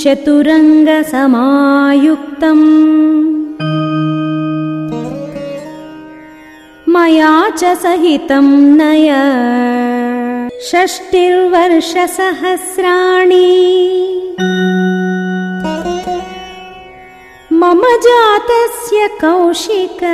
चतुरङ्गसमायुक्तम्। मया च सहितं नय। षष्टिर्वर्षसहस्राणि। मम जातस्य कौशिक।